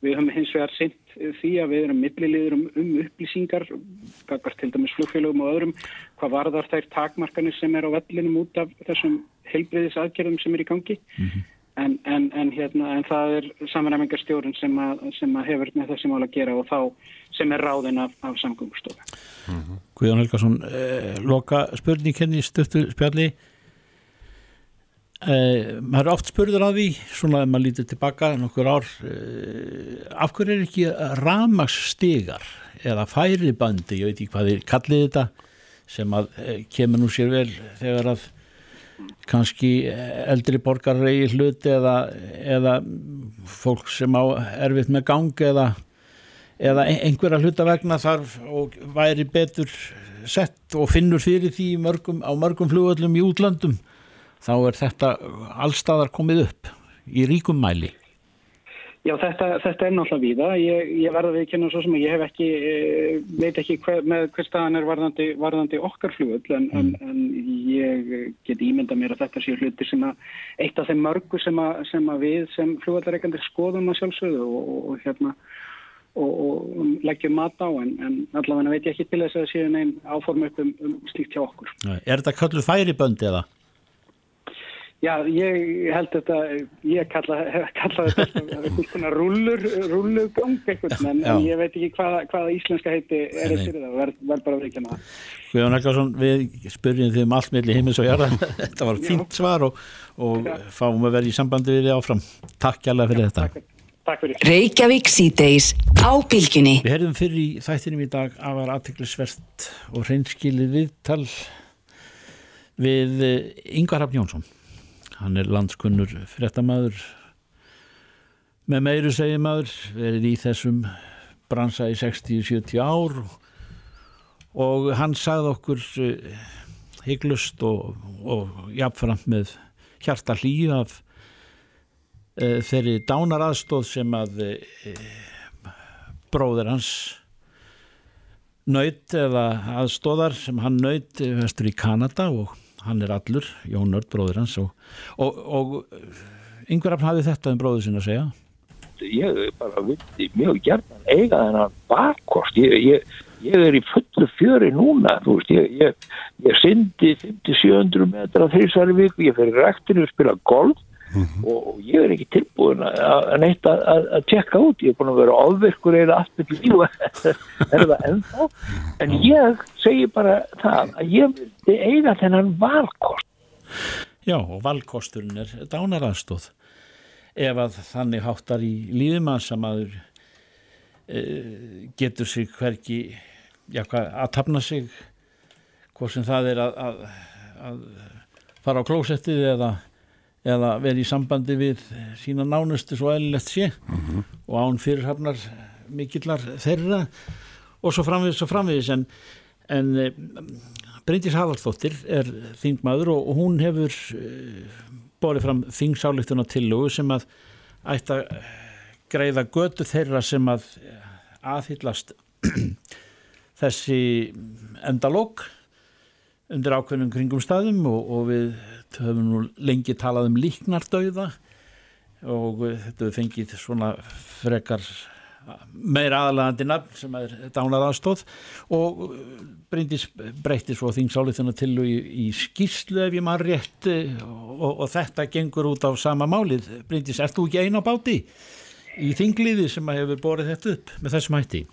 Við höfum hins vegar sent því að við erum milliliður um, um upplýsingar, kakar til dæmis flugfélögum og öðrum, hvað varðar þær takmarkanir sem er á vellinum út af þessum heilbriðis aðgerðum sem er í gangi. En, en, en, hérna, en það er samræmingarstjórun sem, að, sem að hefur með þessi mál að gera og þá sem er ráðin af, af samgöngustofu. Guðjón Helgason eh, loka spurning henni stöttu spjalli eh, maður er oft spurður að því svona ef maður lítið tilbaka nokkur ár eh, af hverju er ekki ramagsstigar eða færibandi, ég veit ekki hvað þið kallið þetta sem að eh, kemur nú sér vel þegar að kannski eldri borgar reyði hlut eða, eða fólk sem á erfitt með gang eða, eða einhverja hluta vegna þarf og væri betur sett og finnur fyrir því mörgum, á mörgum flugöllum í útlandum þá er þetta allstaðar komið upp í ríkum mæli Já, þetta, þetta er náttúrulega víða. Ég, ég verða við kynna svo sem að ég hef ekki, e, veit ekki hver, með hver staðan er varðandi, varðandi okkar flugull en, en, en ég get ímynda mér að þetta séu hluti sem að eitt af þeim mörgu sem að, sem að við sem flugallareikandir skoðum að sjálfsögðu og, og, og hérna og, og leggjum mat á en, en allavega veit ég ekki til þess að séu neinn áform upp um, um slíkt hjá okkur. Er þetta kölluð færiböndi eða? Já, ég held þetta, ég kalla, kalla þetta eitthvað svona rullur, rullugang eitthvað, en, en ég veit ekki hvaða, hvaða íslenska heiti er þessir það, verð ver bara að veikja maður. Guðjón Ekkarsson, við spurjum þið um allt meðli heimils og jarða, [laughs] þetta var fínt svar og, og fáum að vera í sambandi við þið áfram. Takk hjálpa fyrir þetta. Takk, fyrir. Reykjavík síðdeis á bylginni. Við herðum fyrir í þættinum í dag að var aðteklisvert og reynskilið viðtal við Yngvar Hafn Jónsson hann er landskunnur fréttamaður. Með meiru segjamaður verið í þessum bransa í 60-70 ár og hann sagði okkur hygglust og, og jafnframt með hjarta hlýju af e, þeirri dánaraðstóð sem að e, bróður hans nöyt eða aðstóðar sem hann nöyt vestur í Kanada og hann er allur, Jón Nörd, bróður hans og, og, og yngvar afn hafið þetta um bróður sinna að segja. Ég bara vildi mjög gerðan eiga þennan bakkost ég, ég, ég er í fullu fjöri núna þú veist, ég, ég, syndi 50-700 metra þrísari viku. Ég fyrir rektinu að spila golf Mm -hmm. og ég er ekki tilbúin að neitt að tjekka út. Ég er búin að vera ofvirkur eða með lífa er það ennþá? En ég segi bara það að ég vildi eiga þennan valkost. Já og valkosturinn er dánaraðstóð ef að þannig háttar í líðum sem aður e, getur sig hverki já, að tapna sig hvort sem það er að, að, að fara á klósettið eða eða verið í sambandi við sína nánustu svo eðlilegt sé mm -hmm. og án fyrirhafnar mikillar þeirra og svo framviðis og framviðis en, en e, Bryndís Haðarsdóttir er þingmaður og, og hún hefur e, borðið fram þingsáleiktuna tillögu sem að ætti að greiða götu þeirra sem að aðhyllast [clears throat] þessi endalók undir ákveðnum kringum staðum og, og við höfum nú lengi talað um líknardauða og þetta við fengið svona frekar meira aðalagandi nafn sem er dánar aðstóð og Bryndis breytti svo þingsáliðuna til í, í skýrslu ef ég maður rétt og, og þetta gengur út á sama málið. Bryndis, ert þú ekki eina báti í þingliði sem hefur borðið þetta upp með þessum hætti?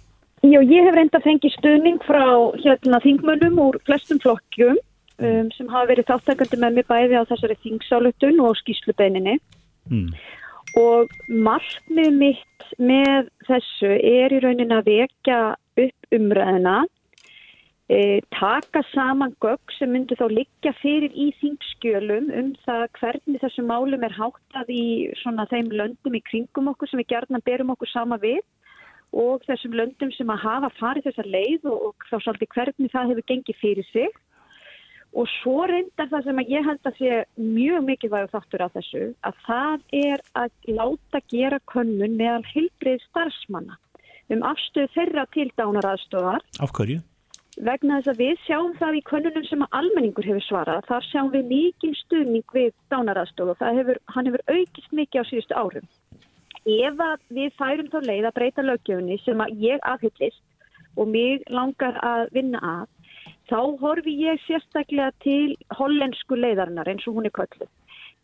Já, ég hef reynda fengið stuðning frá hérna þingmönnum úr flestum flokkjum um, sem hafa verið þáttakandi með mig bæði á þessari þingsálutun og skýslubeininni mm. og markmið mitt með þessu er í raunin að vekja upp umræðina e, taka saman gögg sem myndur þá liggja fyrir í þingskjölum um það hvernig þessu málum er háttað í svona þeim löndum í kringum okkur sem við gerðna berum okkur sama við og þessum löndum sem að hafa farið þessar leið og, og þá svolítið hvernig það hefur gengið fyrir sig og svo reyndar það sem ég held að sé mjög mikilvægur þáttur af þessu að það er að láta gera könnun meðal heilbrið starfsmanna um afstöð þeirra til dánaraðstofar. Af hverju? Vegna þess að við sjáum það í könnunum sem almenningur hefur svarað, þar sjáum við mikil stuðning við dánaraðstof og hefur, hann hefur aukist mikið á síðustu árum ef við færum þá leið að breyta lögjöfni sem að ég aðhyllist og mig langar að vinna að þá horfi ég sérstaklega til hollensku leiðarinnar eins og hún er kölluð.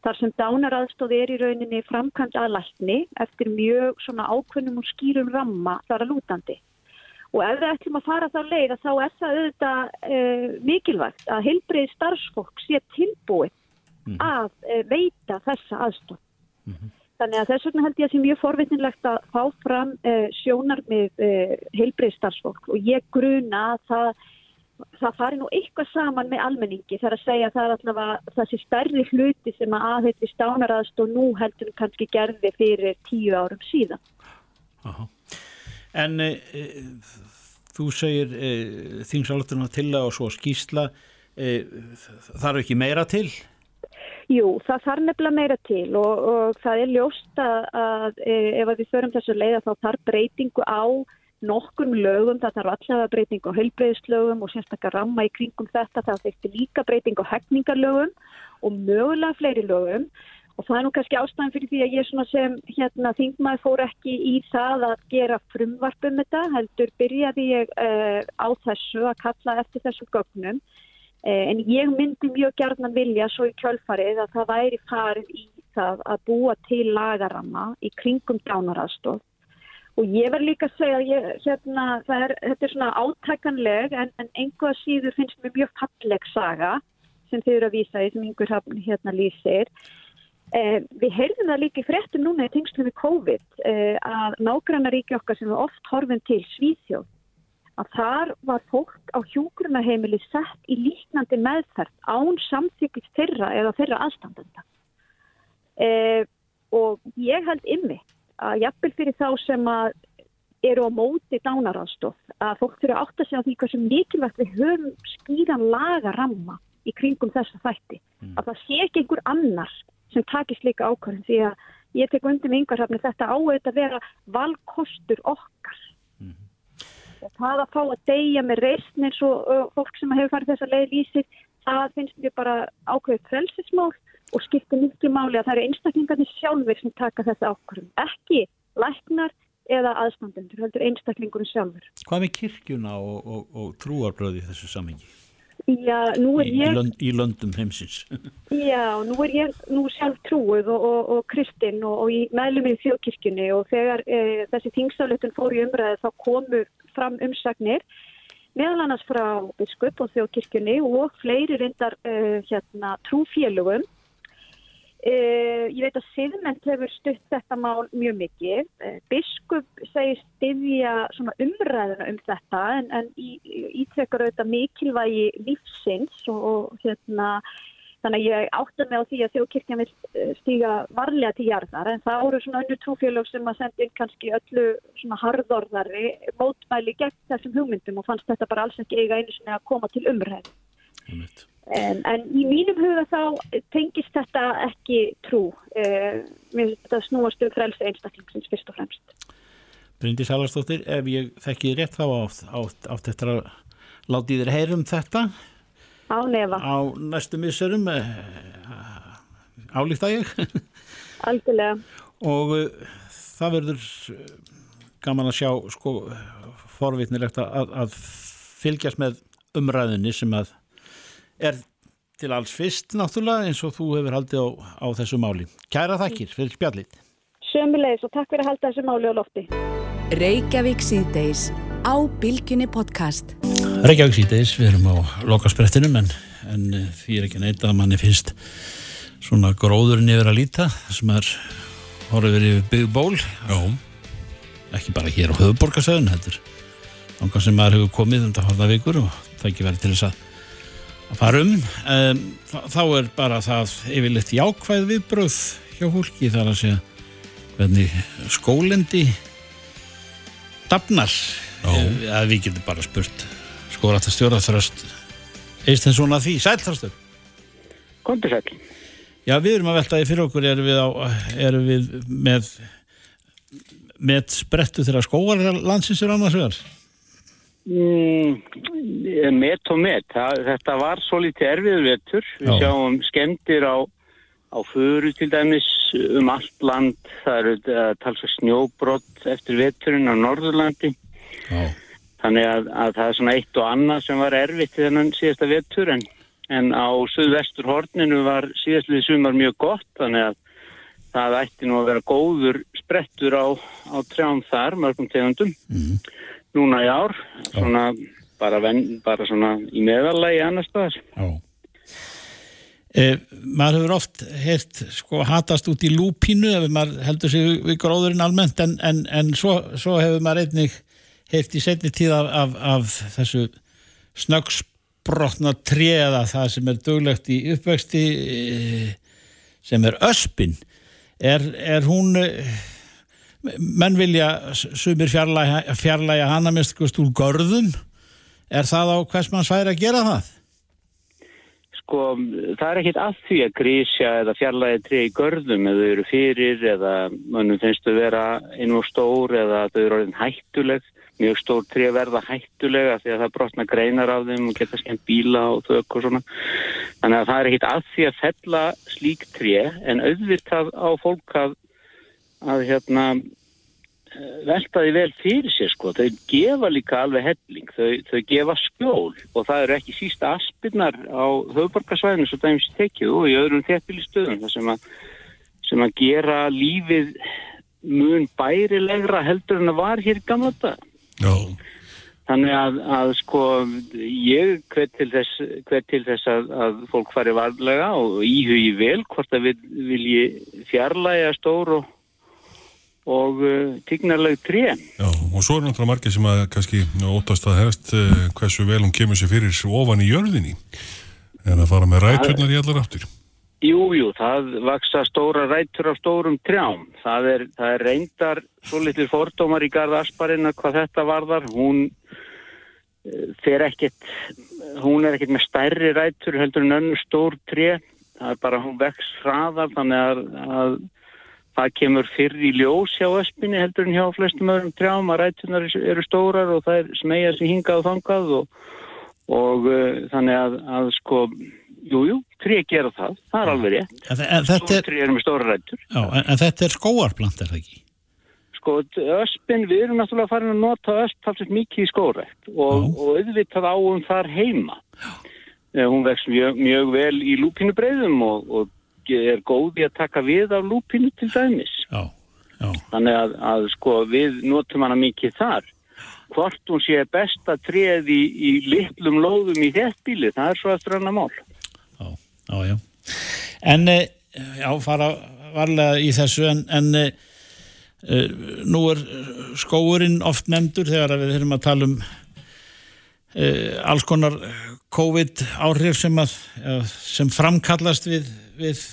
Þar sem dánaraðstóð er í rauninni framkvæmt aðlækni eftir mjög svona ákveðnum og skýrum ramma þar að lútandi. Og ef við ætlum að fara þá leið þá er það auðvitað e, mikilvægt að heilbreið starfsfólk sé tilbúið mm. að e, veita þessa aðstóð. Mm -hmm. Þannig að þess vegna held ég að það sé mjög forvitnilegt að fá fram e, sjónar með heilbreið starfsfólk og ég gruna að það það fari nú eitthvað saman með almenningi þar að segja að það er allavega þessi stærri hluti sem að aðheitli stánaraðst og nú heldur kannski gerði fyrir tíu árum síðan. Aha. En e, þú segir e, þingsáluturna til og svo skýsla, e, þarf ekki meira til? Jú, það þarf nefnilega meira til og, og það er ljóst að, að ef að við förum þessu leið að þá þarf breytingu á nokkur lögum, það þarf allavega breyting á heilbreyðslögum og sérstaklega ramma í kringum þetta, það þurfti líka breyting á hefningarlögum og mögulega fleiri lögum. Og það er nú kannski ástæðan fyrir því að ég sem hérna, þingmaði fór ekki í það að gera frumvarpum þetta, heldur byrjaði ég uh, á þessu að kalla eftir þessu gögnum. Uh, en ég myndi mjög gerðan vilja svo í kjölfarið að það væri farið í það að búa til lagaramma í kringum dánaraðstof Og ég verð líka að segja að ég, hérna, er, þetta er svona átækanleg en, en einhvað síður finnst mér mjög falleg saga sem þið eru að vísa í sem einhver hafn hérna lýsir. Eh, við heyrðum það líka í fréttum núna í tengslu við COVID eh, að nágranna ríki okkar sem við oft horfum til Svíþjóð að þar var fólk á hjúgrunaheimili sett í líknandi meðferð án samþykist þeirra eða þeirra aðstandenda. Eh, og ég held ymmi að jafnvel fyrir þá sem að eru á móti dánaraðstof að fólk fyrir átt að segja því hvað sem mikilvægt við höfum skýran laga ramma í kringum þessa þætti mm. að það sé ekki einhver annar sem takist líka ákvörðin því að ég tek undir með yngarhafni þetta áauðt að vera valkostur okkar mm. það að fá að deyja með reysn eins og uh, fólk sem hefur farið þessa leið lýsir það finnst mér bara ákveðið frelsismál og skiptir mikið máli að það eru einstaklingarnir sjálfur sem taka þetta ákvörðum. Ekki læknar eða aðstandendur, heldur einstaklingunum sjálfur. Hvað með kirkjuna og, og, og trúarbröði þessu samengi? Já, nú er ég... Í, lönd, í löndum heimsins. [laughs] Já, nú er ég nú sjálf trúið og, og kristinn og í meðlum í þjóðkirkjunni og þegar e, þessi þingstaflutun fór í umræði þá komu fram umsagnir meðal annars frá biskup og þjóðkirkjunni og fleiri reyndar e, hérna, trúfélögum Uh, ég veit að Siðment hefur stutt þetta mál mjög mikið. Uh, Biskup segir stiðja umræðuna um þetta en, en ítrekkar auðvitað mikilvægi lífsins og, og hérna, þannig að ég átta mig á því að þjóðkirkjan vil eh, stíga varlega til jarðar en það voru svona önnu trúfélög sem að senda inn kannski öllu svona harðorðari mótmæli gegn þessum hugmyndum og fannst þetta bara alls ekki eiga einu svona að koma til umræð. Um þetta. En, en í mínum huga þá tengist þetta ekki trú. Eh, mér finnst þetta snúast um frelsa einstaklingsins fyrst og fremst. Bryndi Salarsdóttir, ef ég þekki rétt þá átt, átt, átt eftir að láti þér heyrum þetta á nefa á næstu misserum eh, álíkt að ég. [laughs] Algjörlega. Og uh, það verður gaman að sjá sko forvitnilegt að, að fylgjast með umræðinni sem að er til alls fyrst náttúrulega eins og þú hefur haldið á, á þessu máli. Kæra þakkir fyrir spjallið. Sömulegis og takk fyrir að halda þessu máli á lofti. Reykjavík síðdeis á Bilginni podcast. Reykjavík síðdeis, við erum á lokasprettinum en, en eh, því er ekki neitt að manni finnst svona gróðurinn yfir að líta sem er horfið yfir byggból. Já. Ekki bara hér á höfuborgarsöðun, þetta er ángan sem maður hefur komið um þetta horfa vikur og það ekki verið til þess að að fara um, um þá er bara það yfirleitt jákvæð viðbröð hjá fólki þar að segja hvernig skólendi dafnar. Að við getum bara spurt skórat að stjóra þröst eist en svona því, sælþröstur Kondur sæl Já, við erum að veltaði fyrir okkur erum við, á, erum við með með sprettu þegar skóar landsins er annars vegar Mm, met og met. Það, þetta var svo litið erfiður vetur. Við Já. sjáum skemmtir á, á föru til dæmis um allt land. Það eru uh, talsa snjóbrott eftir veturinn á Norðurlandi. Já. þannig að, að það er svona eitt og annað sem var erfitt í þennan síðasta vettur en, en á suðvestur horninu var síðastlið sumar mjög gott þannig að það ætti nú að vera góður sprettur á, á trjám þar, mörgum tegundum núna í ár svona bara, ven, bara svona í meðalagi annar staðar. E, maður hefur oft heyrt sko hatast út í lúpínu ef maður heldur sig við gróðurinn almennt en, en, en svo, svo hefur maður einnig heyrt í setni tíð af, af, af þessu snöggsbrotna treða það sem er duglegt í uppvexti e, sem er öspin. Er, er hún e, menn vilja sumir fjarlæga, fjarlæga hana mest úr görðum. Er það á hvers mann sværi að gera það? Sko, það er ekkit að því að grísja eða fjarlægi tré í görðum eða þau eru fyrir eða mönnum finnst þau vera einu og stór eða þau eru orðin hættuleg. Mjög stór tré verða hættulega því að það brotna greinar af þeim og geta skemmt bíla og þau og svona. Þannig að það er ekkit að því að fella slík tré en auðvitað á fólk að, að hérna velta því vel fyrir sér sko. Þau gefa líka alveg helling. Þau, þau gefa skjól. Og það eru ekki sísta aspirnar á höfuborgarsvæðinu svo dæmis tekið og í öðrum þéttbílistöðum það sem að, sem að gera lífið mun bærilegra heldur en að var hér gamla dag Já. þannig að, að sko ég hver til þess, hver til þess að, að fólk fari varlega og íhugi vel hvort að við vilji fjarlæga stór og og uh, tignarleg trén. Já, og svo er náttúrulega margir sem að kannski óttast að hefst uh, hversu vel hún kemur sér fyrir ofan í jörðinni en að fara með ræturnar í allar áttir. Jú, jú, það vaksa stóra rætur á stórum trjám. Það er, það er reyndar svo litlir fordómar í garda Asparina hvað þetta varðar. Hún uh, fer ekkert, hún er ekkert með stærri rætur heldur en önnu stór tré. Það er bara hún vex hraðar þannig að, að það kemur fyrr í ljós hjá öspinni heldur en hjá flestum öðrum trjám að rætunar eru stórar og það er smegja sér hingað og þangað og, og uh, þannig að, að sko, jújú, jú, tré gera það, það er alveg rétt. Er, Tré eru með stóra rætur. já, en, en þetta er skóarplant, er það ekki? Sko, öspin, við erum náttúrulega farin að nota ösp talsett mikið í skórækt og, og auðvitað áum þar heima. Já. Hún vex mjög, mjög vel í lúpinubreiðum og, og er góð í að taka við af lúpinu til dæmis. Já, já. Þannig að, að sko við notum hana mikið þar. Hvort hún sé besta treð í, í litlum lóðum í þéttbíli, það er svo eftir annar mál. Já, já, já. En, eh, já, fara varlega í þessu, en, en uh, nú er skóurinn oft nefndur þegar við höfum að tala um uh, alls konar COVID áhrif sem, að, sem framkallast við, við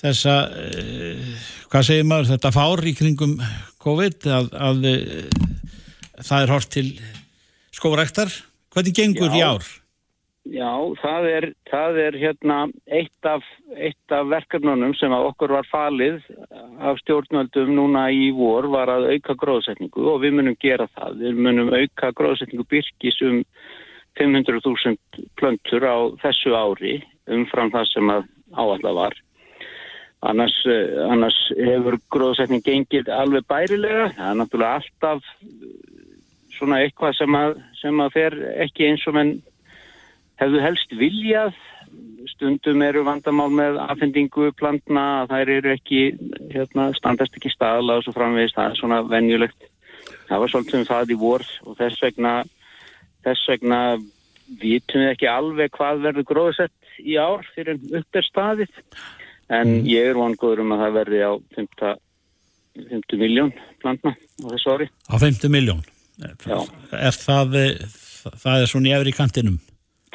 þessa, uh, hvað segir maður, þetta fár í kringum COVID að, að það er hort til skórektar. Hvernig gengur Já. í ár? Já, það er, það er hérna eitt af, eitt af verkefnunum sem að okkur var falið af stjórnvöldum núna í vor var að auka gróðsetningu og við munum gera það. Við munum auka gróðsetningu byrkis um 500.000 plöntur á þessu ári umfram það sem að áallega var. Annars, eh, annars hefur gróðsetning gengið alveg bærilega. Það er náttúrulega alltaf svona eitthvað sem að, sem að fer ekki eins og menn hefðu helst viljað stundum eru vandamál með afhendingu plantna þær eru ekki hérna, standast ekki staðla og svo framvegist það er svona venjulegt það var svolítið um það í vor og þess vegna þess vegna vitum við ekki alveg hvað verður gróðsett í ár fyrir upp er staðið en ég er vongóður um að það verði á 50, 50 miljón plantna á þessu ári Á 50 miljón? Já. Er það, eh, það er svona í efri kantinum?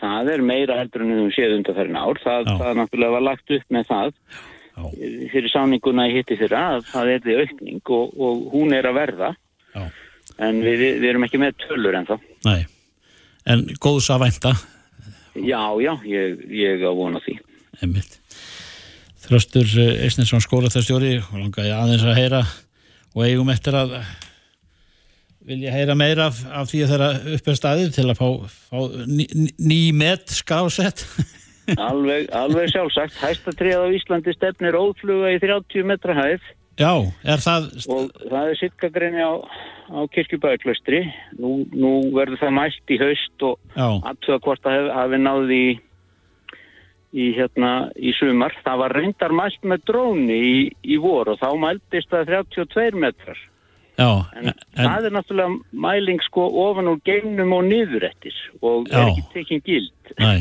Það er meira heldur en við höfum séð undanferðin ár. Það, það náttúrulega var lagt upp með það Já. fyrir sáninguna í hitti fyrra að það er því aukning og, og hún er að verða. Já. En við, við erum ekki með tölur ennþá. Nei, en góðs að vænta Já, já, ég, ég á vona því. einmitt. Þröstur Eisnesson skólaþarstjóri og langaði aðeins að heyra og eigum eftir að vilja heyra meira af, af því að þeirra upp er staðið til að fá, fá ný, ný- met skrásett Alveg, alveg sjálfsagt. Hæsta tríð á Íslandi stefnir ófluga í 30 metra hæð. Já, er það... Og það er sitkagreini á, á kirkjubæðaklaustri. Nú, nú verður það mælt í haust og aðtöða hvort hef, hafi náði í, í, hérna, í sumar. Það var reyndar mælt með dróni í, í vor og þá mæltist það 32 metrar. Já, en, en það er náttúrulega mæling sko ofan úr gegnum og niðurettis og Já. er ekki tekinn gild. Nei.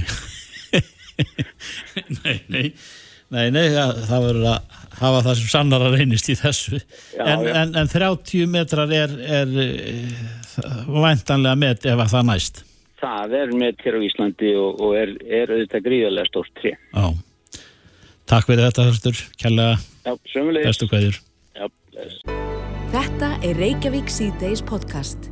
[laughs] nei, nei, nei, nei, það verður að hafa það sem sannar að reynist í þessu. Já, en, já. En, en 30 metrar er, er uh, væntanlega met ef að það næst. Það er með hér á Íslandi og, og er, er auðvitað gríðarlega stórt tré. Já. Takk fyrir þetta, Þorstur. Sömulegis. bestu kveðjur. Já, bless. Þetta er Reykjavík C-Days podcast.